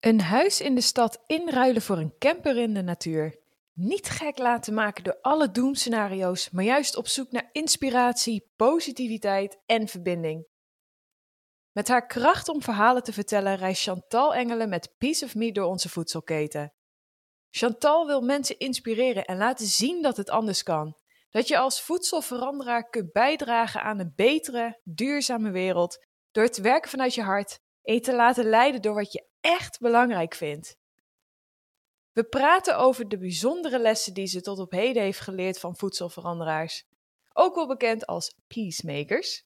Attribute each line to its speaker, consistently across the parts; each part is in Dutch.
Speaker 1: Een huis in de stad inruilen voor een camper in de natuur. Niet gek laten maken door alle doemscenario's, maar juist op zoek naar inspiratie, positiviteit en verbinding. Met haar kracht om verhalen te vertellen reist Chantal Engelen met Piece of Me door onze voedselketen. Chantal wil mensen inspireren en laten zien dat het anders kan. Dat je als voedselveranderaar kunt bijdragen aan een betere, duurzame wereld door te werken vanuit je hart en te laten leiden door wat je echt belangrijk vindt. We praten over de bijzondere lessen die ze tot op heden heeft geleerd van voedselveranderaars, ook wel bekend als peacemakers,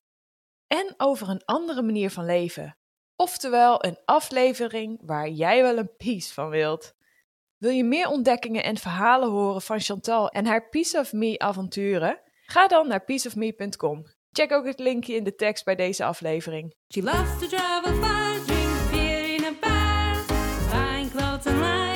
Speaker 1: en over een andere manier van leven, oftewel een aflevering waar jij wel een piece van wilt. Wil je meer ontdekkingen en verhalen horen van Chantal en haar Piece of Me avonturen? Ga dan naar pieceofme.com. Check ook het linkje in de tekst bij deze aflevering.
Speaker 2: She loves to travel far, drink beer in a bar, find clothes online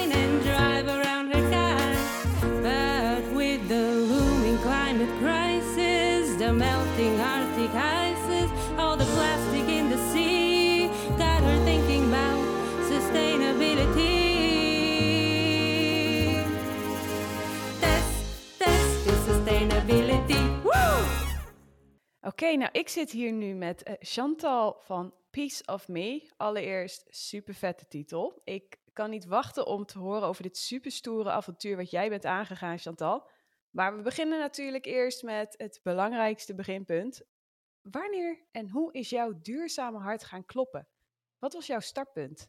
Speaker 1: Oké, nou ik zit hier nu met eh, Chantal van Piece of Me. Allereerst super vette titel. Ik kan niet wachten om te horen over dit super stoere avontuur wat jij bent aangegaan, Chantal. Maar we beginnen natuurlijk eerst met het belangrijkste beginpunt. Wanneer en hoe is jouw duurzame hart gaan kloppen? Wat was jouw startpunt?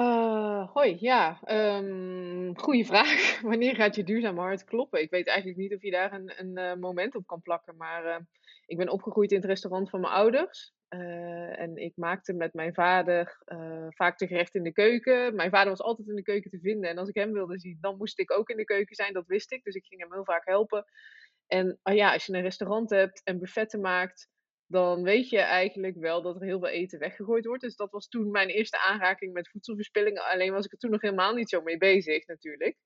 Speaker 3: Eh, hoi, ja. ehm goeie vraag. Wanneer gaat je duurzaam hart kloppen? Ik weet eigenlijk niet of je daar een, een eh, moment op kan plakken. Maar eh, ik ben opgegroeid in het restaurant van mijn ouders. En ik maakte met mijn vader vaak de gerechten in de keuken. Mijn vader was altijd in de keuken te vinden. En als ik hem wilde zien, dan moest ik ook in de keuken zijn. Dat wist ik. Dus ik ging hem heel vaak helpen. En ah ja, als je een restaurant hebt en buffetten maakt, dan weet je eigenlijk wel dat er heel veel eten weggegooid wordt. Dus dat was toen mijn eerste aanraking met voedselverspilling. Alleen was ik er toen nog helemaal niet zo mee bezig natuurlijk.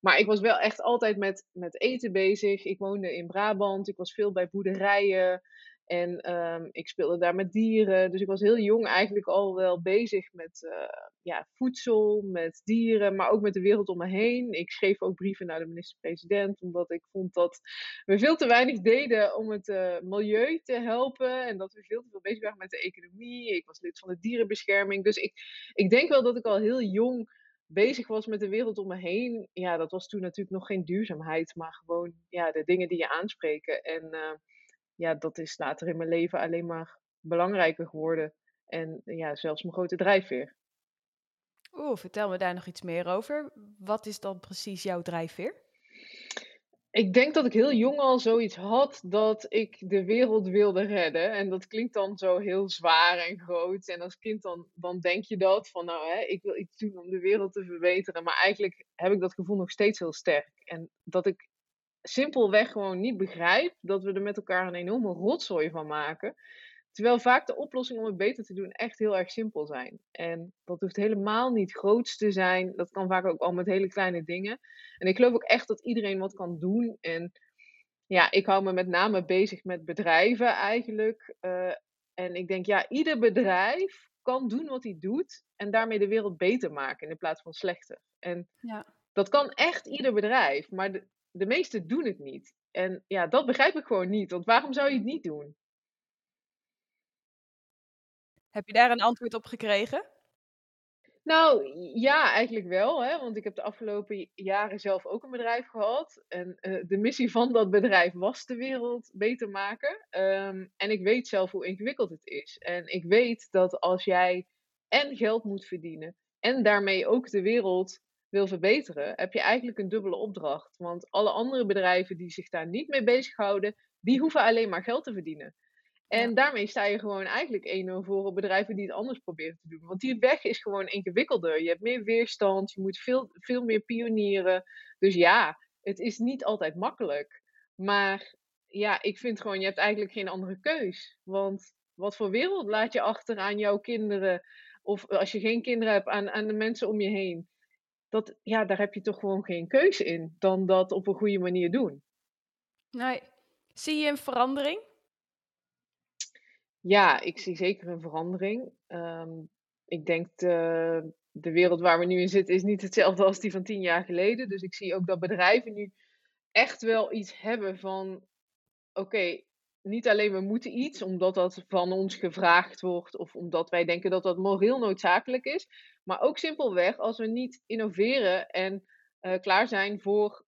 Speaker 3: Maar ik was wel echt altijd met, met eten bezig. Ik woonde in Brabant, ik was veel bij boerderijen. En ehm, ik speelde daar met dieren. Dus ik was heel jong eigenlijk al wel bezig met eh, ja, voedsel, met dieren, maar ook met de wereld om me heen. Ik schreef ook brieven naar de minister-president, omdat ik vond dat we veel te weinig deden om het eh, milieu te helpen. En dat we veel te veel bezig waren met de economie. Ik was lid van de dierenbescherming. Dus ik, ik denk wel dat ik al heel jong bezig was met de wereld om me heen. Ja, dat was toen natuurlijk nog geen duurzaamheid, maar gewoon ja, de dingen die je aanspreken. En eh, ja, dat is later in mijn leven alleen maar belangrijker geworden. En ja, zelfs mijn grote drijfveer.
Speaker 1: Oeh, vertel me daar nog iets meer over. Wat is dan precies jouw drijfveer?
Speaker 3: Ik denk dat ik heel jong al zoiets had dat ik de wereld wilde redden. En dat klinkt dan zo heel zwaar en groot. En als kind dan, dan denk je dat van nou, hè, ik wil iets doen om de wereld te verbeteren. Maar eigenlijk heb ik dat gevoel nog steeds heel sterk. En dat ik simpelweg gewoon niet begrijp dat we er met elkaar een enorme rotzooi van maken. Terwijl vaak de oplossingen om het beter te doen echt heel erg simpel zijn. En dat hoeft helemaal niet groots te zijn. Dat kan vaak ook al met hele kleine dingen. En ik geloof ook echt dat iedereen wat kan doen. En ja, ik hou me met name bezig met bedrijven eigenlijk. Eh, en ik denk, ja, ieder bedrijf kan doen wat hij doet. En daarmee de wereld beter maken in plaats van slechter. En
Speaker 1: Ja.
Speaker 3: dat kan echt ieder bedrijf. Maar de, de meesten doen het niet. En ja, dat begrijp ik gewoon niet. Want waarom zou je het niet doen?
Speaker 1: Heb je daar een antwoord op gekregen?
Speaker 3: Nou, ja, eigenlijk wel. Hè? Want ik heb de afgelopen jaren zelf ook een bedrijf gehad. En eh, de missie van dat bedrijf was de wereld beter maken. Ehm, en ik weet zelf hoe ingewikkeld het is. En ik weet dat als jij en geld moet verdienen en daarmee ook de wereld wil verbeteren, heb je eigenlijk een dubbele opdracht. Want alle andere bedrijven die zich daar niet mee bezighouden, die hoeven alleen maar geld te verdienen. En
Speaker 1: Ja.
Speaker 3: daarmee sta je gewoon eigenlijk 1-0 voor op bedrijven die het anders proberen te doen. Want die weg is gewoon ingewikkelder. Je hebt meer weerstand, je moet veel, veel meer pionieren. Dus ja, het is niet altijd makkelijk. Maar ja, ik vind gewoon, je hebt eigenlijk geen andere keus. Want wat voor wereld laat je achter aan jouw kinderen? Of als je geen kinderen hebt, aan, aan de mensen om je heen. Dat, ja, daar heb je toch gewoon geen keus in dan dat op een goede manier doen.
Speaker 1: Nee. Zie je een verandering?
Speaker 3: Ja, ik zie zeker een verandering. Ehm, ik denk de, de wereld waar we nu in zitten is niet hetzelfde als die van tien jaar geleden. Dus ik zie ook dat bedrijven nu echt wel iets hebben van, oké, niet alleen we moeten iets omdat dat van ons gevraagd wordt of omdat wij denken dat dat moreel noodzakelijk is, maar ook simpelweg als we niet innoveren en eh, klaar zijn voor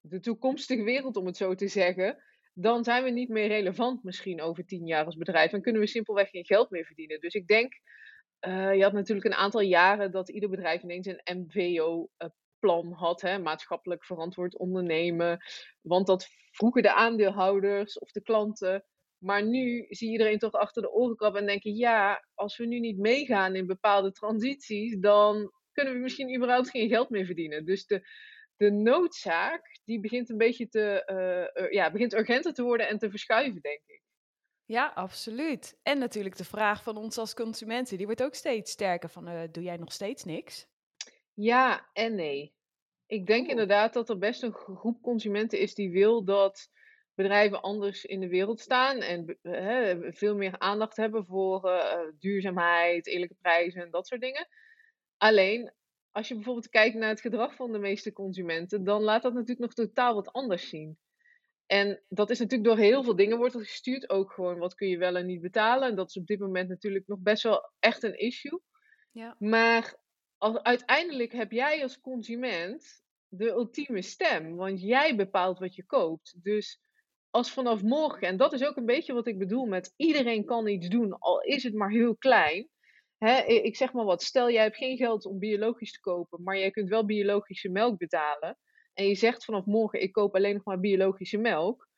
Speaker 3: de toekomstige wereld, om het zo te zeggen, dan zijn we niet meer relevant misschien over tien jaar als bedrijf en kunnen we simpelweg geen geld meer verdienen. Dus ik denk, eh, je had natuurlijk een aantal jaren dat ieder bedrijf ineens een MVO-plan had, hè, maatschappelijk verantwoord ondernemen, want dat vroegen de aandeelhouders of de klanten. Maar nu zie iedereen toch achter de oren krabben en denken: ja, als we nu niet meegaan in bepaalde transities, dan kunnen we misschien überhaupt geen geld meer verdienen. Dus de, de noodzaak, die begint een beetje te, uh, uh, ja, begint urgenter te worden en te verschuiven, denk ik.
Speaker 1: Ja, absoluut. En natuurlijk de vraag van ons als consumenten, die wordt ook steeds sterker van, uh, doe jij nog steeds niks?
Speaker 3: Ja en nee. Ik denk
Speaker 1: Oeh.
Speaker 3: inderdaad dat er best een groep consumenten is die wil dat bedrijven anders in de wereld staan en hè, veel meer aandacht hebben voor uh, duurzaamheid, eerlijke prijzen en dat soort dingen. Alleen, als je bijvoorbeeld kijkt naar het gedrag van de meeste consumenten, dan laat dat natuurlijk nog totaal wat anders zien. En dat is natuurlijk door heel veel dingen wordt gestuurd. Ook gewoon wat kun je wel en niet betalen. En dat is op dit moment natuurlijk nog best wel echt een issue.
Speaker 1: Ja.
Speaker 3: Maar als, uiteindelijk heb jij als consument de ultieme stem. Want jij bepaalt wat je koopt. Dus als vanaf morgen, en dat is ook een beetje wat ik bedoel met iedereen kan iets doen, al is het maar heel klein. Hè, ik zeg maar wat, stel jij hebt geen geld om biologisch te kopen, maar jij kunt wel biologische melk betalen. En je zegt vanaf morgen, ik koop alleen nog maar biologische melk.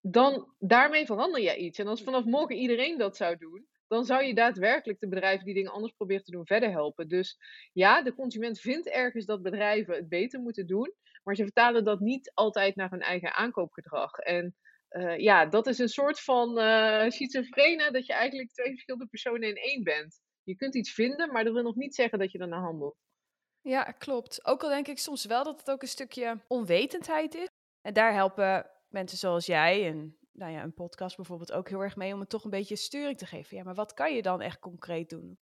Speaker 3: Dan daarmee verander je iets. En als vanaf morgen iedereen dat zou doen, dan zou je daadwerkelijk de bedrijven die dingen anders proberen te doen verder helpen. Dus ja, de consument vindt ergens dat bedrijven het beter moeten doen, maar ze vertalen dat niet altijd naar hun eigen aankoopgedrag. En uh, ja, dat is een soort van uh, schizofrene, dat je eigenlijk twee verschillende personen in één bent. Je kunt iets vinden, maar dat wil nog niet zeggen dat je ernaar handelt.
Speaker 1: Ja, klopt. Ook al denk ik soms wel dat het ook een stukje onwetendheid is. En daar helpen mensen zoals jij en nou ja, een podcast bijvoorbeeld ook heel erg mee om het toch een beetje sturing te geven. Ja, maar wat kan je dan echt concreet doen?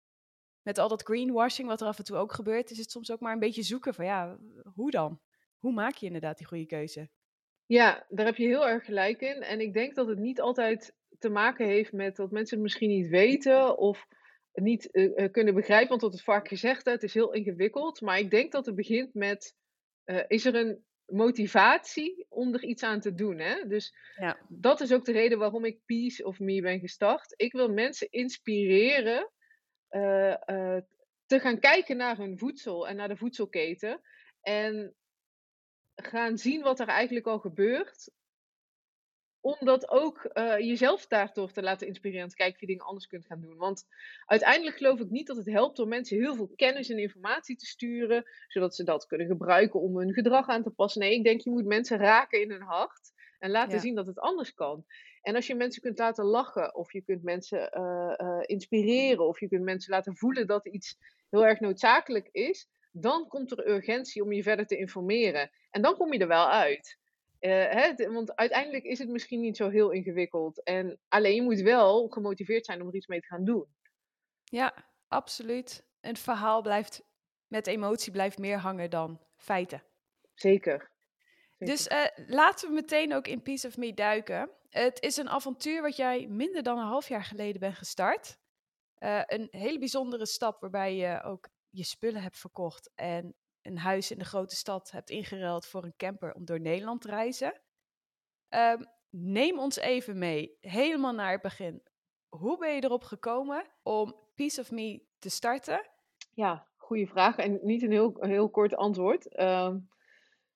Speaker 1: Met al dat greenwashing wat er af en toe ook gebeurt, is het soms ook maar een beetje zoeken van ja, hoe dan? Hoe maak je inderdaad die goede keuze?
Speaker 3: Ja, daar heb je heel erg gelijk in. En ik denk dat het niet altijd te maken heeft met dat mensen het misschien niet weten of niet uh, kunnen begrijpen. Want dat is vaak gezegd, hè, het is heel ingewikkeld. Maar ik denk dat het begint met, uh, is er een motivatie om er iets aan te doen. Hè? Dus
Speaker 1: ja.
Speaker 3: dat is ook de reden waarom ik Peace of Me ben gestart. Ik wil mensen inspireren uh, uh, te gaan kijken naar hun voedsel en naar de voedselketen. En gaan zien wat er eigenlijk al gebeurt. Om dat ook uh, jezelf daardoor te laten inspireren. En te kijken of je dingen anders kunt gaan doen. Want uiteindelijk geloof ik niet dat het helpt om mensen heel veel kennis en informatie te sturen. Zodat ze dat kunnen gebruiken om hun gedrag aan te passen. Nee, ik denk je moet mensen raken in hun hart. En laten ja. zien dat het anders kan. En als je mensen kunt laten lachen. Of je kunt mensen uh, uh, inspireren. Of je kunt mensen laten voelen dat iets heel erg noodzakelijk is. Dan komt er urgentie om je verder te informeren. En dan kom je er wel uit. Uh, hè, want uiteindelijk is het misschien niet zo heel ingewikkeld. En alleen je moet wel gemotiveerd zijn om er iets mee te gaan doen.
Speaker 1: Ja, absoluut. Een verhaal blijft met emotie blijft meer hangen dan feiten.
Speaker 3: Zeker.
Speaker 1: Zeker. Dus uh, laten we meteen ook in Piece of Me duiken. Het is een avontuur wat jij minder dan een half jaar geleden bent gestart. Uh, een hele bijzondere stap waarbij je ook je spullen hebt verkocht en een huis in de grote stad hebt ingeruild voor een camper om door Nederland te reizen. Uh, neem ons even mee, helemaal naar het begin. Hoe ben je erop gekomen om Piece of Me te starten?
Speaker 3: Ja, goede vraag en niet een heel, heel kort antwoord. Uh,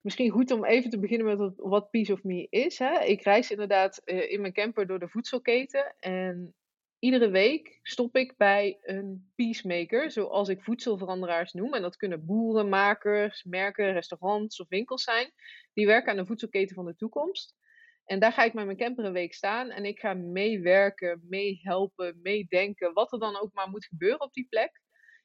Speaker 3: misschien goed om even te beginnen met wat Piece of Me is. Hè? Ik reis inderdaad uh, in mijn camper door de voedselketen en Iedere week stop ik bij een peacemaker, zoals ik voedselveranderaars noem. En dat kunnen boeren, makers, merken, restaurants of winkels zijn. Die werken aan de voedselketen van de toekomst. En daar ga ik met mijn camper een week staan en ik ga meewerken, meehelpen, meedenken, wat er dan ook maar moet gebeuren op die plek.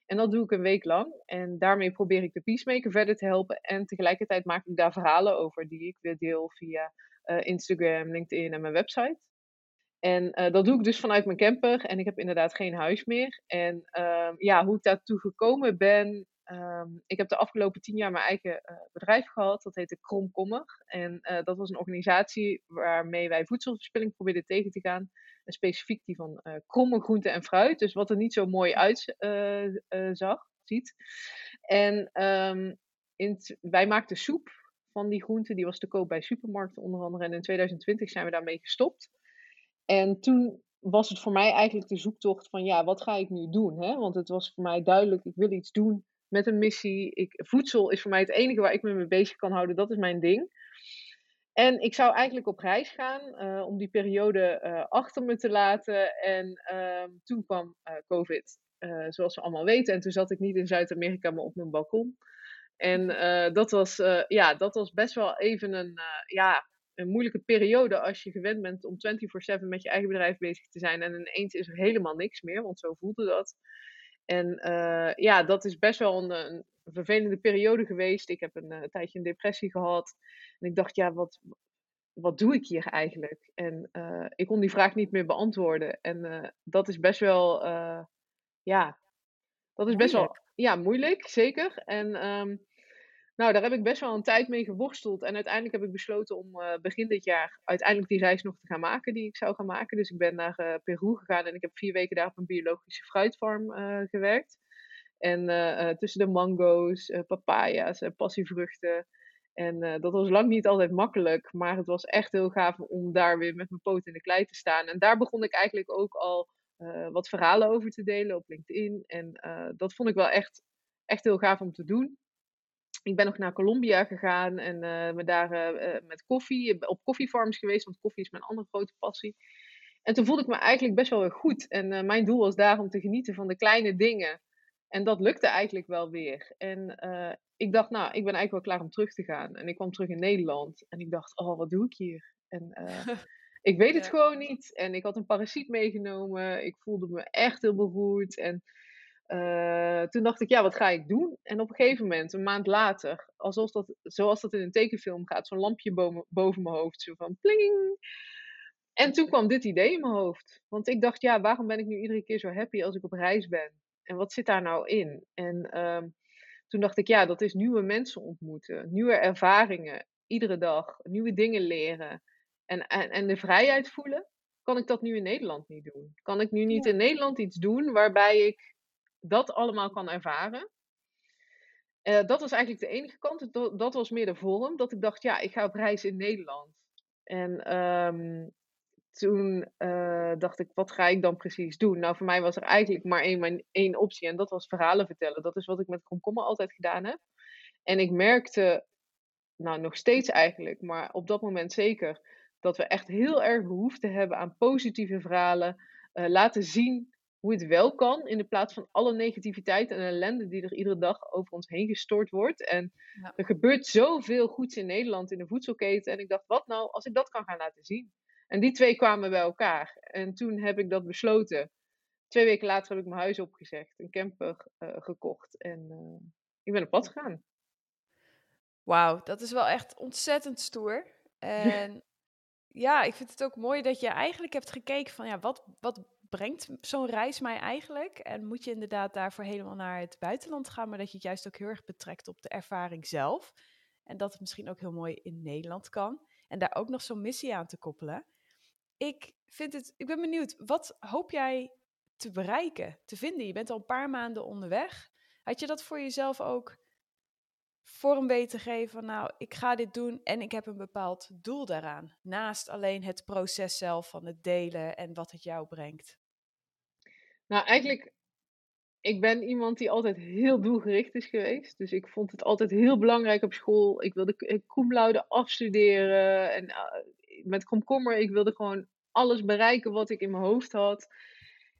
Speaker 3: En dat doe ik een week lang. En daarmee probeer ik de peacemaker verder te helpen. En tegelijkertijd maak ik daar verhalen over die ik weer deel via uh, Instagram, LinkedIn en mijn website. En eh, dat doe ik dus vanuit mijn camper. En ik heb inderdaad geen huis meer. En ehm, ja, hoe ik daartoe gekomen ben. ehm, ik heb de afgelopen tien jaar mijn eigen eh, bedrijf gehad. Dat heette Kromkommer. En eh, dat was een organisatie waarmee wij voedselverspilling probeerden tegen te gaan. En specifiek die van kromme groenten en fruit. Dus wat er niet zo mooi uitzag, ziet. En ehm, in wij maakten soep van die groenten. Die was te koop bij supermarkten onder andere. En in 2020 zijn we daarmee gestopt. En toen was het voor mij eigenlijk de zoektocht van ja, wat ga ik nu doen? Hè? Want het was voor mij duidelijk, ik wil iets doen met een missie. Ik, voedsel is voor mij het enige waar ik me mee bezig kan houden. Dat is mijn ding. En ik zou eigenlijk op reis gaan eh, om die periode eh, achter me te laten. En ehm, toen kwam eh, COVID, zoals we allemaal weten. En toen zat ik niet in Zuid-Amerika, maar op mijn balkon. En dat, was, ja, dat was best wel even een, ja, een moeilijke periode als je gewend bent om 24/7 met je eigen bedrijf bezig te zijn. En ineens is er helemaal niks meer, want zo voelde dat. En eh, ja, dat is best wel een, een vervelende periode geweest. Ik heb een eh, tijdje een depressie gehad. En ik dacht, ja, wat, wat doe ik hier eigenlijk? En eh, ik kon die vraag niet meer beantwoorden. En dat is best wel, ja, dat is best wel,
Speaker 1: Moeilijk.
Speaker 3: ja, moeilijk, zeker. En ehm, nou, daar heb ik best wel een tijd mee geworsteld. En uiteindelijk heb ik besloten om eh, begin dit jaar uiteindelijk die reis nog te gaan maken die ik zou gaan maken. Dus ik ben naar eh, Peru gegaan en ik heb vier weken daar op een biologische fruitfarm eh, gewerkt. En tussen de mango's, papaya's en passievruchten. En dat was lang niet altijd makkelijk, maar het was echt heel gaaf om daar weer met mijn poot in de klei te staan. En daar begon ik eigenlijk ook al wat verhalen over te delen op LinkedIn. En dat vond ik wel echt, echt heel gaaf om te doen. Ik ben nog naar Colombia gegaan en eh me daar eh, eh, met koffie, op koffiefarms geweest, want koffie is mijn andere grote passie. En toen voelde ik me eigenlijk best wel weer goed. En eh, mijn doel was daar om te genieten van de kleine dingen. En dat lukte eigenlijk wel weer. En eh, ik dacht, nou, ik ben eigenlijk wel klaar om terug te gaan. En ik kwam terug in Nederland. En ik dacht, oh, wat doe ik hier? En eh, ik weet het
Speaker 1: Ja.
Speaker 3: gewoon niet. En ik had een parasiet meegenomen. Ik voelde me echt heel beroerd. En eh, toen dacht ik, ja, wat ga ik doen? En op een gegeven moment, een maand later, alsof dat, zoals dat in een tekenfilm gaat, zo'n lampje boven, boven mijn hoofd, zo van pling. En toen kwam dit idee in mijn hoofd. Want ik dacht, ja, waarom ben ik nu iedere keer zo happy als ik op reis ben? En wat zit daar nou in? En ehm, toen dacht ik, ja, dat is nieuwe mensen ontmoeten, nieuwe ervaringen, iedere dag, nieuwe dingen leren. En, en, en de vrijheid voelen. Kan ik dat nu in Nederland niet doen? Kan ik nu niet in Nederland iets doen waarbij ik dat allemaal kan ervaren? Eh, dat was eigenlijk de enige kant. Dat, was meer de vorm. Dat ik dacht, ja, ik ga op reis in Nederland. En ehm, toen eh, dacht ik, wat ga ik dan precies doen? Nou, voor mij was er eigenlijk maar één, maar één optie. En dat was verhalen vertellen. Dat is wat ik met komkommer altijd gedaan heb. En ik merkte, nou nog steeds eigenlijk, maar op dat moment zeker, dat we echt heel erg behoefte hebben aan positieve verhalen. eh, laten zien hoe het wel kan, in de plaats van alle negativiteit en ellende die er iedere dag over ons heen gestort wordt. En
Speaker 1: Ja.
Speaker 3: er gebeurt zoveel goeds in Nederland in de voedselketen. En ik dacht, wat nou als ik dat kan gaan laten zien? En die twee kwamen bij elkaar. En toen heb ik dat besloten. Twee weken later heb ik mijn huis opgezegd, een camper eh, gekocht. En eh, ik ben op pad gegaan.
Speaker 1: Wauw, dat is wel echt ontzettend stoer. En ja, ik vind het ook mooi dat je eigenlijk hebt gekeken van ja, wat, wat brengt zo'n reis mij eigenlijk? En moet je inderdaad daarvoor helemaal naar het buitenland gaan, maar dat je het juist ook heel erg betrekt op de ervaring zelf. En dat het misschien ook heel mooi in Nederland kan. En daar ook nog zo'n missie aan te koppelen. Ik vind het, ik ben benieuwd, wat hoop jij te bereiken, te vinden? Je bent al een paar maanden onderweg. Had je dat voor jezelf ook vorm weten geven nou, ik ga dit doen en ik heb een bepaald doel daaraan. Naast alleen het proces zelf van het delen en wat het jou brengt.
Speaker 3: Nou, eigenlijk, ik ben iemand die altijd heel doelgericht is geweest. Dus ik vond het altijd heel belangrijk op school. Ik wilde k- cum laude afstuderen. En uh, met komkommer, ik wilde gewoon alles bereiken wat ik in mijn hoofd had.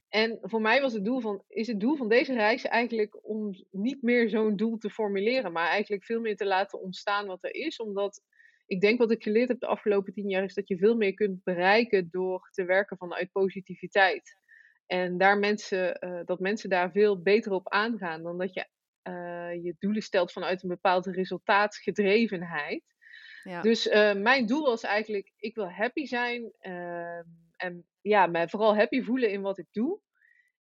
Speaker 3: En voor mij was het doel van, is het doel van deze reis eigenlijk om niet meer zo'n doel te formuleren, maar eigenlijk veel meer te laten ontstaan wat er is. Omdat ik denk wat ik geleerd heb de afgelopen tien jaar is dat je veel meer kunt bereiken door te werken vanuit positiviteit. En daar mensen, uh, dat mensen daar veel beter op aangaan dan dat je uh, je doelen stelt vanuit een bepaalde resultaatsgedrevenheid.
Speaker 1: Ja.
Speaker 3: Dus uh, mijn doel was eigenlijk, ik wil happy zijn. Uh, en ja, mij vooral happy voelen in wat ik doe.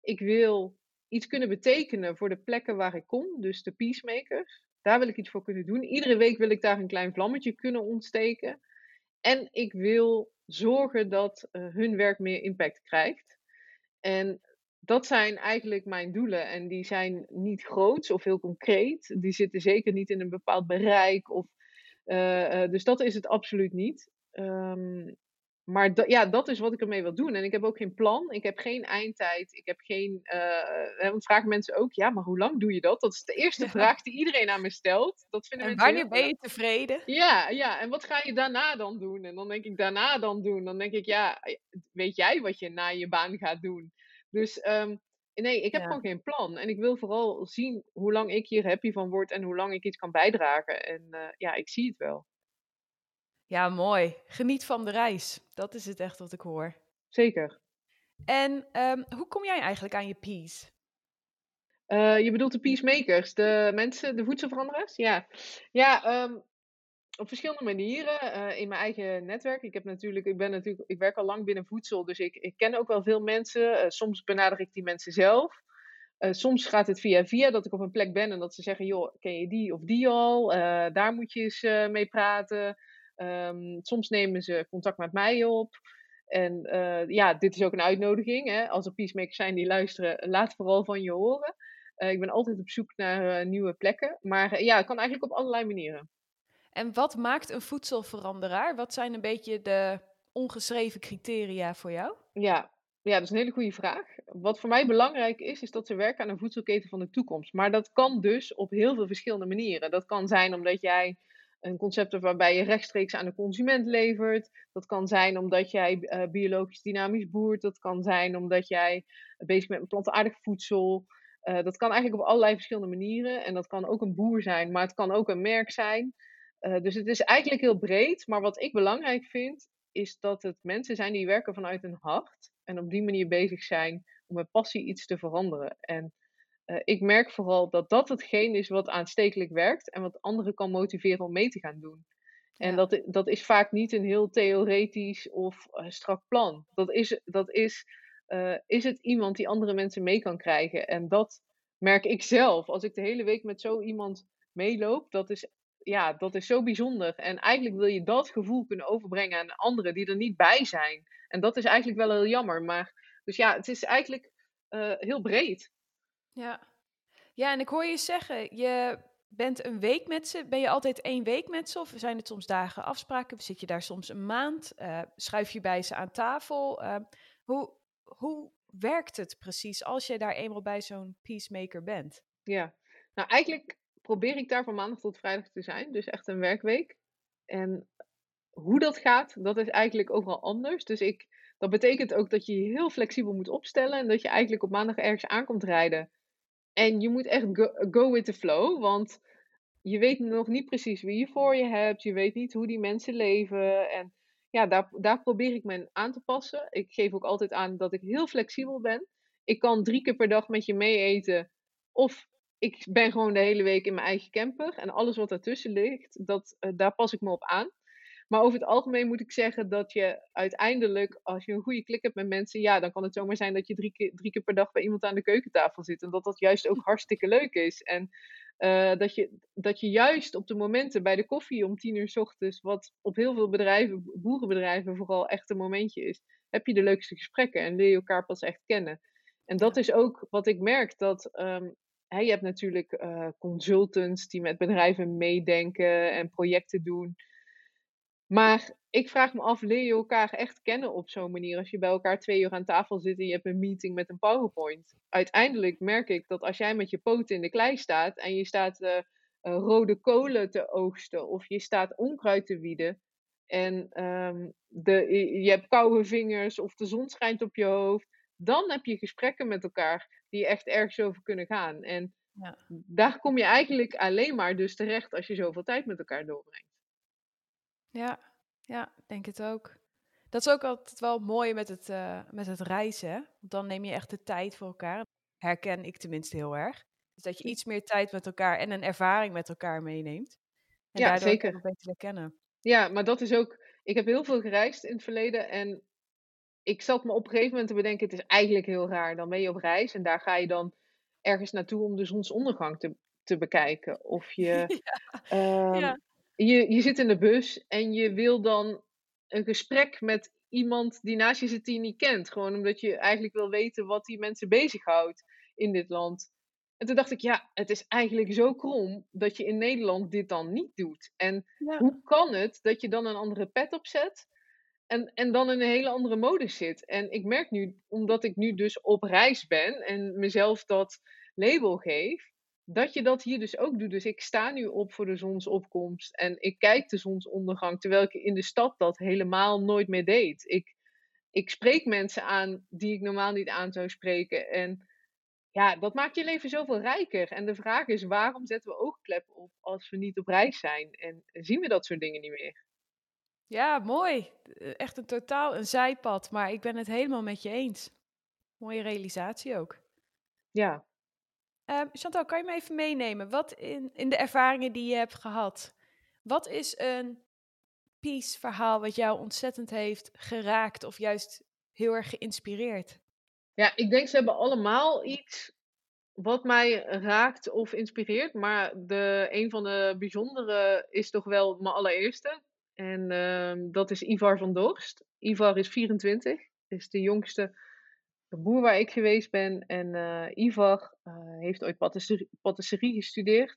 Speaker 3: Ik wil iets kunnen betekenen voor de plekken waar ik kom, dus de peacemakers. Daar wil ik iets voor kunnen doen. Iedere week wil ik daar een klein vlammetje kunnen ontsteken. En ik wil zorgen dat eh, hun werk meer impact krijgt. En dat zijn eigenlijk mijn doelen. En die zijn niet groots of heel concreet. Die zitten zeker niet in een bepaald bereik. Of, eh, eh, dus dat is het absoluut niet. Ehm, maar da- ja, dat is wat ik ermee wil doen. En ik heb ook geen plan. Ik heb geen eindtijd. Ik heb geen. eh want vragen mensen ook, ja, maar hoe lang doe je dat? Dat is de eerste
Speaker 1: Ja.
Speaker 3: vraag die iedereen aan me stelt. Dat vinden
Speaker 1: En wanneer ben je tevreden?
Speaker 3: ja, ja, en wat ga je daarna dan doen? En dan denk ik, daarna dan doen? Dan denk ik, ja, weet jij wat je na je baan gaat doen? Dus ehm, nee, ik heb
Speaker 1: Ja.
Speaker 3: gewoon geen plan. En ik wil vooral zien hoe lang ik hier happy van word en hoe lang ik iets kan bijdragen. En eh, ja, ik zie het wel.
Speaker 1: Ja, mooi. Geniet van de reis. Dat is het echt wat ik hoor.
Speaker 3: Zeker.
Speaker 1: En ehm, hoe kom jij eigenlijk aan je peace?
Speaker 3: Eh, je bedoelt de peacemakers, de mensen, de voedselveranderaars? Ja, ja ehm, op verschillende manieren eh, in mijn eigen netwerk. Ik, heb natuurlijk, ik, ben natuurlijk, ik werk al lang binnen voedsel, dus ik, ik ken ook wel veel mensen. Eh, soms benader ik die mensen zelf. Soms gaat het via via dat ik op een plek ben en dat ze zeggen: joh, ken je die of die al? Daar moet je eens mee praten. Ehm, soms nemen ze contact met mij op. En eh, ja, dit is ook een uitnodiging. Hè? Als er peacemakers zijn die luisteren, laat vooral van je horen. Eh, ik ben altijd op zoek naar eh, nieuwe plekken. Maar ja, het kan eigenlijk op allerlei manieren.
Speaker 1: En wat maakt een voedselveranderaar? Wat zijn een beetje de ongeschreven criteria voor jou?
Speaker 3: Ja. ja, dat is een hele goede vraag. Wat voor mij belangrijk is, is dat ze werken aan een voedselketen van de toekomst. Maar dat kan dus op heel veel verschillende manieren. Dat kan zijn omdat jij een concept waarbij je rechtstreeks aan de consument levert. Dat kan zijn omdat jij eh, biologisch dynamisch boert. Dat kan zijn omdat jij bezig bent met plantaardig voedsel. Uh, dat kan eigenlijk op allerlei verschillende manieren. En dat kan ook een boer zijn, maar het kan ook een merk zijn. Uh, dus het is eigenlijk heel breed. Maar wat ik belangrijk vind, is dat het mensen zijn die werken vanuit hun hart. En op die manier bezig zijn om met passie iets te veranderen. En uh, ik merk vooral dat dat hetgeen is wat aanstekelijk werkt. En wat anderen kan motiveren om mee te gaan doen. En ja. dat, dat is vaak niet een heel theoretisch of strak plan. Dat is, dat is uh, is het iemand die andere mensen mee kan krijgen. En dat merk ik zelf. Als ik de hele week met zo iemand meeloop, dat is, ja, dat is zo bijzonder. En eigenlijk wil je dat gevoel kunnen overbrengen aan anderen die er niet bij zijn. En dat is eigenlijk wel heel jammer. Maar, dus ja, het is eigenlijk heel breed.
Speaker 1: Ja. ja, en ik hoor je zeggen, je bent een week met ze. Ben je altijd één week met ze? Of zijn het soms dagen afspraken? Zit je daar soms een maand? Uh, schuif je bij ze aan tafel? Uh, hoe, hoe werkt het precies als je daar eenmaal bij zo'n peacemaker bent?
Speaker 3: Ja, nou eigenlijk probeer ik daar van maandag tot vrijdag te zijn. Dus echt een werkweek. En hoe dat gaat, dat is eigenlijk overal anders. Dus ik, dat betekent ook dat je je heel flexibel moet opstellen. En dat je eigenlijk op maandag ergens aankomt rijden. En je moet echt go, with the flow. Want je weet nog niet precies wie je voor je hebt. Je weet niet hoe die mensen leven. En ja, daar, daar probeer ik me aan te passen. Ik geef ook altijd aan dat ik heel flexibel ben. Ik kan drie keer per dag met je mee eten. Of ik ben gewoon de hele week in mijn eigen camper. En alles wat daartussen ligt, dat, uh, daar pas ik me op aan. Maar over het algemeen moet ik zeggen dat je uiteindelijk, als je een goede klik hebt met mensen, ja, dan kan het zomaar zijn dat je drie keer, drie keer per dag bij iemand aan de keukentafel zit. En dat dat juist ook hartstikke leuk is. En uh, dat, je, dat je juist op de momenten bij de koffie om tien uur s ochtends, wat op heel veel bedrijven, boerenbedrijven vooral echt een momentje is, heb je de leukste gesprekken en leer je elkaar pas echt kennen. En dat is ook wat ik merk, dat um, hè, je hebt natuurlijk uh, consultants die met bedrijven meedenken en projecten doen. Maar ik vraag me af, leer je elkaar echt kennen op zo'n manier? Als je bij elkaar twee uur aan tafel zit en je hebt een meeting met een PowerPoint. Uiteindelijk merk ik dat als jij met je poten in de klei staat en je staat uh, uh, rode kolen te oogsten of je staat onkruid te wieden en um, de, je hebt koude vingers of de zon schijnt op je hoofd, dan heb je gesprekken met elkaar die echt ergens over kunnen gaan. En ja. daar kom je eigenlijk alleen maar dus terecht als je zoveel tijd met elkaar doorbrengt.
Speaker 1: Ja, ja, denk het ook. Dat is ook altijd wel mooi met het, uh, met het reizen. Hè? Want dan neem je echt de tijd voor elkaar. Herken ik tenminste heel erg. Dus dat je iets meer tijd met elkaar en een ervaring met elkaar meeneemt. En
Speaker 3: ja,
Speaker 1: daardoor
Speaker 3: zeker.
Speaker 1: beter kennen.
Speaker 3: Ja, maar dat is ook. Ik heb heel veel gereisd in het verleden. En ik zat me op een gegeven moment te bedenken, het is eigenlijk heel raar. Dan ben je op reis en daar ga je dan ergens naartoe om de zonsondergang te, te bekijken. Of je, ehm,
Speaker 1: ja.
Speaker 3: Je, je zit in de bus en je wil dan een gesprek met iemand die naast je zit die je niet kent. Gewoon omdat je eigenlijk wil weten wat die mensen bezighoudt in dit land. En toen dacht ik, ja, het is eigenlijk zo krom dat je in Nederland dit dan niet doet. En
Speaker 1: Ja.
Speaker 3: hoe kan het dat je dan een andere pet opzet en, en dan in een hele andere modus zit? En ik merk nu, omdat ik nu dus op reis ben en mezelf dat label geef, dat je dat hier dus ook doet. Dus ik sta nu op voor de zonsopkomst en ik kijk de zonsondergang, terwijl ik in de stad dat helemaal nooit meer deed. Ik, ik spreek mensen aan die ik normaal niet aan zou spreken. En ja, dat maakt je leven zoveel rijker. En de vraag is, waarom zetten we oogkleppen op als we niet op reis zijn? En zien we dat soort dingen niet meer?
Speaker 1: Ja, mooi. Eh, Echt een totaal een zijpad, maar ik ben het helemaal met je eens. Mooie realisatie ook.
Speaker 3: Ja,
Speaker 1: Ehm, Chantal, kan je me even meenemen? Wat in, in de ervaringen die je hebt gehad, wat is een piece verhaal wat jou ontzettend heeft geraakt of juist heel erg geïnspireerd?
Speaker 3: ja ik denk ze hebben allemaal iets wat mij raakt of inspireert. Maar de, een van de bijzondere is toch wel mijn allereerste. En ehm, dat is Ivar van Dorst. Ivar is 24, is de jongste boer waar ik geweest ben. En eh, Ivar eh, heeft ooit patisserie, patisserie gestudeerd.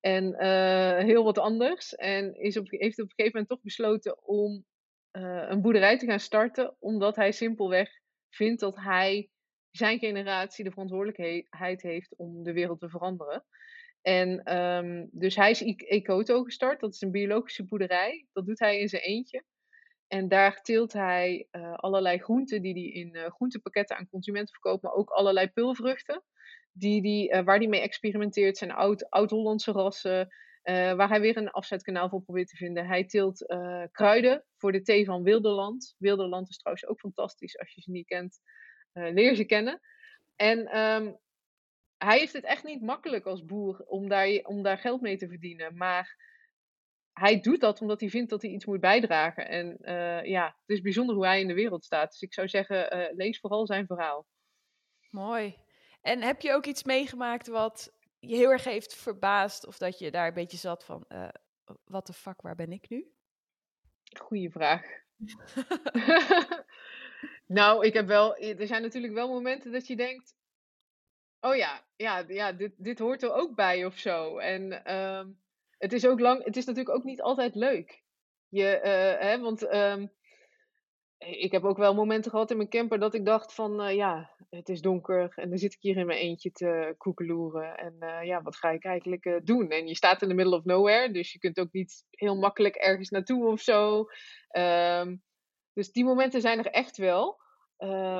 Speaker 3: En eh, heel wat anders. En is op, heeft op een gegeven moment toch besloten om een boerderij te gaan starten. Omdat hij simpelweg vindt dat hij zijn generatie de verantwoordelijkheid heeft om de wereld te veranderen. En ehm, dus hij is Ecoto gestart. Dat is een biologische boerderij. Dat doet hij in zijn eentje. En daar teelt hij eh, allerlei groenten die hij in eh, groentepakketten aan consumenten verkoopt, maar ook allerlei pulvruchten. Die die, eh, waar hij mee experimenteert zijn oud- oud-Hollandse rassen, waar hij weer een afzetkanaal voor probeert te vinden. Hij teelt kruiden voor de thee van Wilderland. Wilderland is trouwens ook fantastisch. Als je ze niet kent, leer ze kennen. En ehm, hij heeft het echt niet makkelijk als boer om daar, om daar geld mee te verdienen. Maar hij doet dat omdat hij vindt dat hij iets moet bijdragen. En eh, ja, het is bijzonder hoe hij in de wereld staat. Dus ik zou zeggen, eh, lees vooral zijn verhaal.
Speaker 1: Mooi. En heb je ook iets meegemaakt wat je heel erg heeft verbaasd of dat je daar een beetje zat van, eh wat de fuck, waar ben ik nu?
Speaker 3: Goeie vraag. nou, ik heb wel. Er zijn natuurlijk wel momenten dat je denkt. Oh ja, ja, ja dit, dit hoort er ook bij of zo. En ehm, het is ook lang. Het is natuurlijk ook niet altijd leuk. Je, eh, hè, want ehm, ik heb ook wel momenten gehad in mijn camper dat ik dacht van eh, ja, het is donker en dan zit ik hier in mijn eentje te koekeloeren. En eh, ja, wat ga ik eigenlijk doen? En je staat in the middle of nowhere, dus je kunt ook niet heel makkelijk ergens naartoe of zo. Ehm, dus die momenten zijn er echt wel.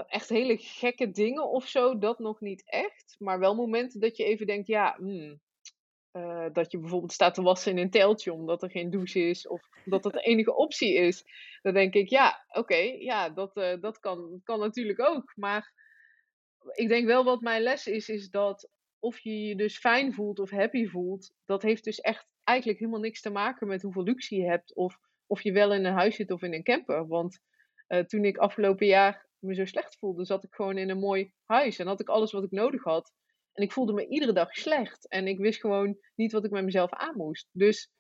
Speaker 3: Echt hele gekke dingen of zo, dat nog niet echt. Maar wel momenten dat je even denkt, ja, hmm, eh, dat je bijvoorbeeld staat te wassen in een teltje omdat er geen douche is of dat dat de enige optie is. Dan denk ik, ja, oké, ja, dat, eh, dat kan, kan natuurlijk ook. Maar ik denk wel wat mijn les is, is dat of je je dus fijn voelt of happy voelt, dat heeft dus echt eigenlijk helemaal niks te maken met hoeveel luxe je hebt of of je wel in een huis zit of in een camper. Want eh, toen ik afgelopen jaar me zo slecht voelde, zat ik gewoon in een mooi huis en had ik alles wat ik nodig had. En ik voelde me iedere dag slecht. En ik wist gewoon niet wat ik met mezelf aan moest. Dus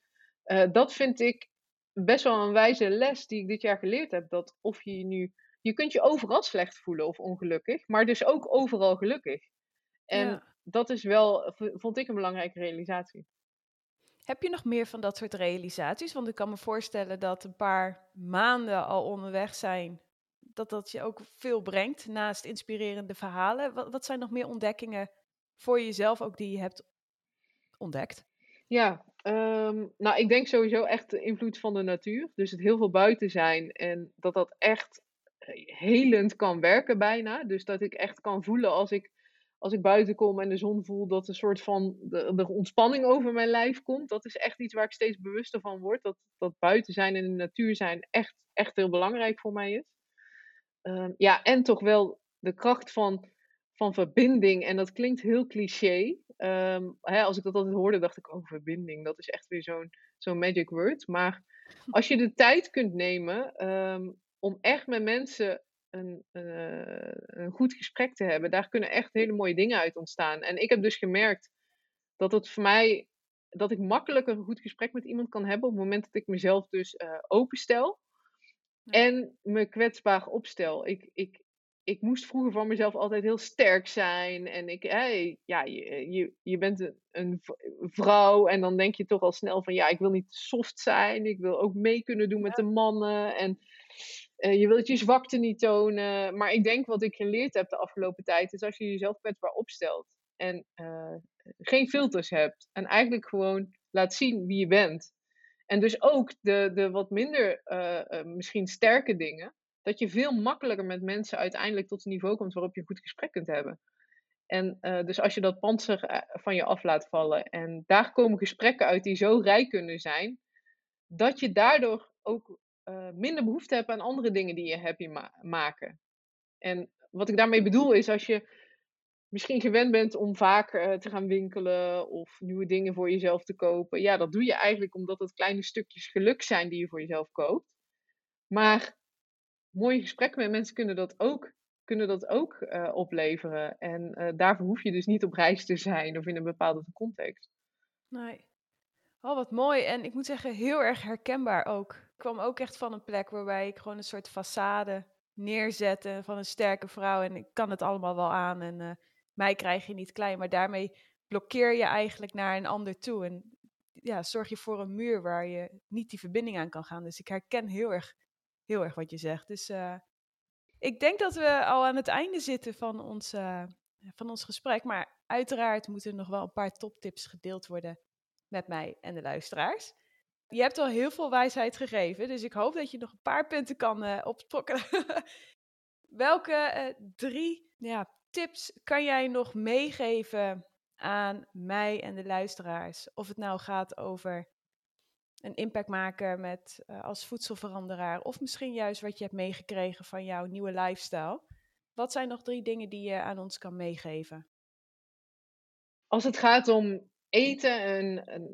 Speaker 3: eh, dat vind ik best wel een wijze les die ik dit jaar geleerd heb. Dat of je nu. Je kunt je overal slecht voelen of ongelukkig, maar dus ook overal gelukkig. En
Speaker 1: Ja.
Speaker 3: dat is wel, vond ik een belangrijke realisatie.
Speaker 1: Heb je nog meer van dat soort realisaties? Want ik kan me voorstellen dat een paar maanden al onderweg zijn, dat dat je ook veel brengt naast inspirerende verhalen. Wat, wat zijn nog meer ontdekkingen voor jezelf ook die je hebt ontdekt?
Speaker 3: Ja, ehm, nou, ik denk sowieso echt de invloed van de natuur. Dus het heel veel buiten zijn en dat dat echt eh, helend kan werken bijna. Dus dat ik echt kan voelen als ik, als ik buiten kom en de zon voel, dat een soort van de, de ontspanning over mijn lijf komt. Dat is echt iets waar ik steeds bewuster van word. Dat, dat buiten zijn en de natuur zijn echt, echt heel belangrijk voor mij is. Ehm, ja, en toch wel de kracht van, van verbinding. En dat klinkt heel cliché. Ehm, hè, als ik dat altijd hoorde, dacht ik, oh, verbinding, dat is echt weer zo'n zo'n magic word. Maar als je de tijd kunt nemen ehm, om echt met mensen een, eh, een goed gesprek te hebben, daar kunnen echt hele mooie dingen uit ontstaan. En ik heb dus gemerkt dat het voor mij, dat ik makkelijker een goed gesprek met iemand kan hebben op het moment dat ik mezelf dus eh, openstel en me kwetsbaar opstel. Ik, ik, ik moest vroeger van mezelf altijd heel sterk zijn. En ik, ja, je, je, je bent een, vrouw en dan denk je toch al snel van ja, ik wil niet soft zijn. Ik wil ook mee kunnen doen met de mannen. En eh, je wilt je zwakte niet tonen. Maar ik denk wat ik geleerd heb de afgelopen tijd is als je jezelf kwetsbaar opstelt en eh, geen filters hebt en eigenlijk gewoon laat zien wie je bent. En dus ook de, de wat minder eh, misschien sterke dingen dat je veel makkelijker met mensen uiteindelijk tot een niveau komt waarop je een goed gesprek kunt hebben. En eh, dus als je dat panzer eh, van je af laat vallen en daar komen gesprekken uit die zo rijk kunnen zijn, dat je daardoor ook eh, minder behoefte hebt aan andere dingen die je happy ma- maken. En wat ik daarmee bedoel is als je misschien gewend bent om vaak te gaan winkelen of nieuwe dingen voor jezelf te kopen. Ja, dat doe je eigenlijk omdat het kleine stukjes geluk zijn die je voor jezelf koopt. Maar mooie gesprekken met mensen kunnen dat ook, kunnen dat ook eh, opleveren. En eh, daarvoor hoef je dus niet op reis te zijn of in een bepaalde context.
Speaker 1: Nee. Oh, wat mooi. En ik moet zeggen, heel erg herkenbaar ook. Ik kwam ook echt van een plek waarbij ik gewoon een soort façade neerzette van een sterke vrouw. En ik kan het allemaal wel aan. En eh, mij krijg je niet klein. Maar daarmee blokkeer je eigenlijk naar een ander toe. En ja, zorg je voor een muur waar je niet die verbinding aan kan gaan. Dus ik herken heel erg, heel erg wat je zegt. Dus eh, ik denk dat we al aan het einde zitten van ons, eh, van ons gesprek. Maar uiteraard moeten er nog wel een paar toptips gedeeld worden met mij en de luisteraars. Je hebt al heel veel wijsheid gegeven, dus ik hoop dat je nog een paar punten kan opsprokkelen. Welke drie ja, tips kan jij nog meegeven aan mij en de luisteraars? Of het nou gaat over een impact maken met, eh, als voedselveranderaar, of misschien juist wat je hebt meegekregen van jouw nieuwe lifestyle. Wat zijn nog drie dingen die je aan ons kan meegeven?
Speaker 3: Als het gaat om eten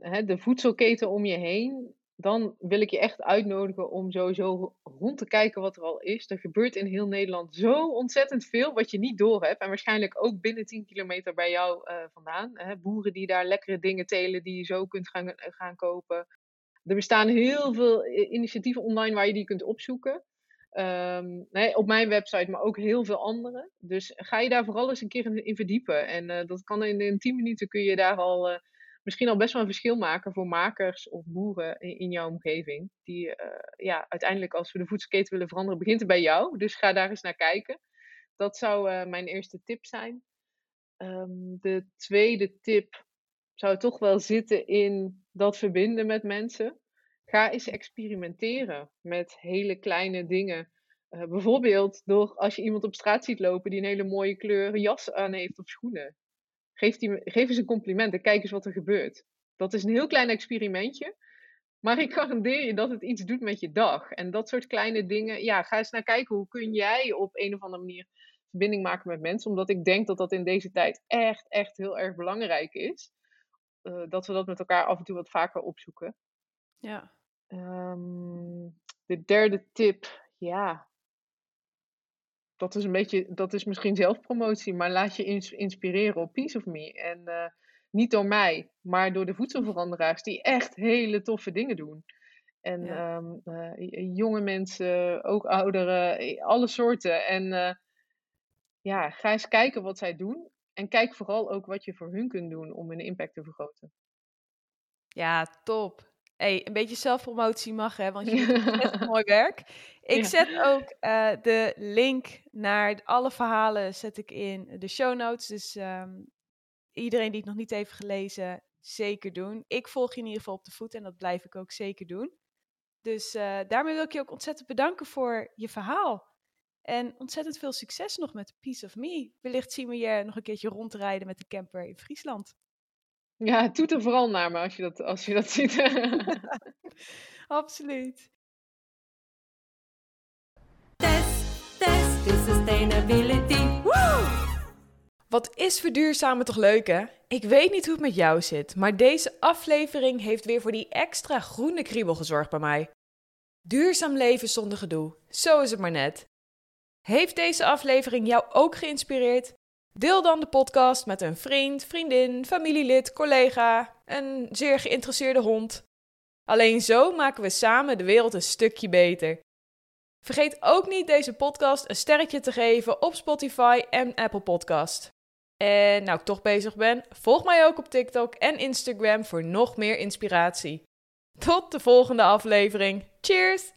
Speaker 3: en, de voedselketen om je heen, dan wil ik je echt uitnodigen om sowieso rond te kijken wat er al is. Er gebeurt in heel Nederland zo ontzettend veel wat je niet doorhebt. En waarschijnlijk ook binnen 10 kilometer bij jou eh, vandaan. Hè, boeren die daar lekkere dingen telen die je zo kunt gaan, gaan kopen. Er bestaan heel veel i- initiatieven online waar je die kunt opzoeken. Ehm, nee, op mijn website, maar ook heel veel andere. Dus ga je daar vooral eens een keer in, verdiepen. En eh, dat kan in, in 10 minuten kun je daar al eh, misschien al best wel een verschil maken voor makers of boeren in, jouw omgeving. Die eh, ja, uiteindelijk als we de voedselketen willen veranderen, begint het bij jou. Dus ga daar eens naar kijken. Dat zou eh, mijn eerste tip zijn. Ehm, de tweede tip zou toch wel zitten in dat verbinden met mensen. Ga eens experimenteren met hele kleine dingen. Eh, bijvoorbeeld door als je iemand op straat ziet lopen die een hele mooie kleur jas aan heeft of schoenen. Geef, die, geef eens een compliment en kijk eens wat er gebeurt. Dat is een heel klein experimentje. Maar ik garandeer je dat het iets doet met je dag. En dat soort kleine dingen. Ja, ga eens naar kijken hoe kun jij op een of andere manier verbinding maken met mensen. Omdat ik denk dat dat in deze tijd echt, echt heel erg belangrijk is. Eh, dat we dat met elkaar af en toe wat vaker opzoeken.
Speaker 1: Ja,
Speaker 3: Ehm, de derde tip, ja. Dat is een beetje, dat is misschien zelfpromotie, maar laat je ins- inspireren op Piece of Me. En eh, niet door mij, maar door de voedselveranderaars die echt hele toffe dingen doen. En
Speaker 1: Ja.
Speaker 3: ehm, eh, jonge mensen, ook ouderen, alle soorten. En ja, ga eens kijken wat zij doen. En kijk vooral ook wat je voor hun kunt doen om hun impact te vergroten.
Speaker 1: ja, top. Hey, een beetje zelfpromotie mag, hè, want je doet ontzettend mooi werk. Ik
Speaker 3: Ja.
Speaker 1: zet ook eh, de link naar alle verhalen zet ik in de show notes. Dus ehm, iedereen die het nog niet heeft gelezen, zeker doen. Ik volg je in ieder geval op de voet en dat blijf ik ook zeker doen. Dus eh, daarmee wil ik je ook ontzettend bedanken voor je verhaal. En ontzettend veel succes nog met Piece of Me. Wellicht zien we je nog een keertje rondrijden met de camper in Friesland.
Speaker 3: Ja, toet er vooral naar me als je dat, als je dat ziet.
Speaker 1: Absoluut.
Speaker 2: Test, test is sustainability. Woo!
Speaker 1: Wat is verduurzamen toch leuk hè? Ik weet niet hoe het met jou zit, maar deze aflevering heeft weer voor die extra groene kriebel gezorgd bij mij. Duurzaam leven zonder gedoe, zo is het maar net. Heeft deze aflevering jou ook geïnspireerd? Deel dan de podcast met een vriend, vriendin, familielid, collega, een zeer geïnteresseerde hond. Alleen zo maken we samen de wereld een stukje beter. Vergeet ook niet deze podcast een sterretje te geven op Spotify en Apple Podcast. En nou ik toch bezig ben, volg mij ook op TikTok en Instagram voor nog meer inspiratie. Tot de volgende aflevering. Cheers!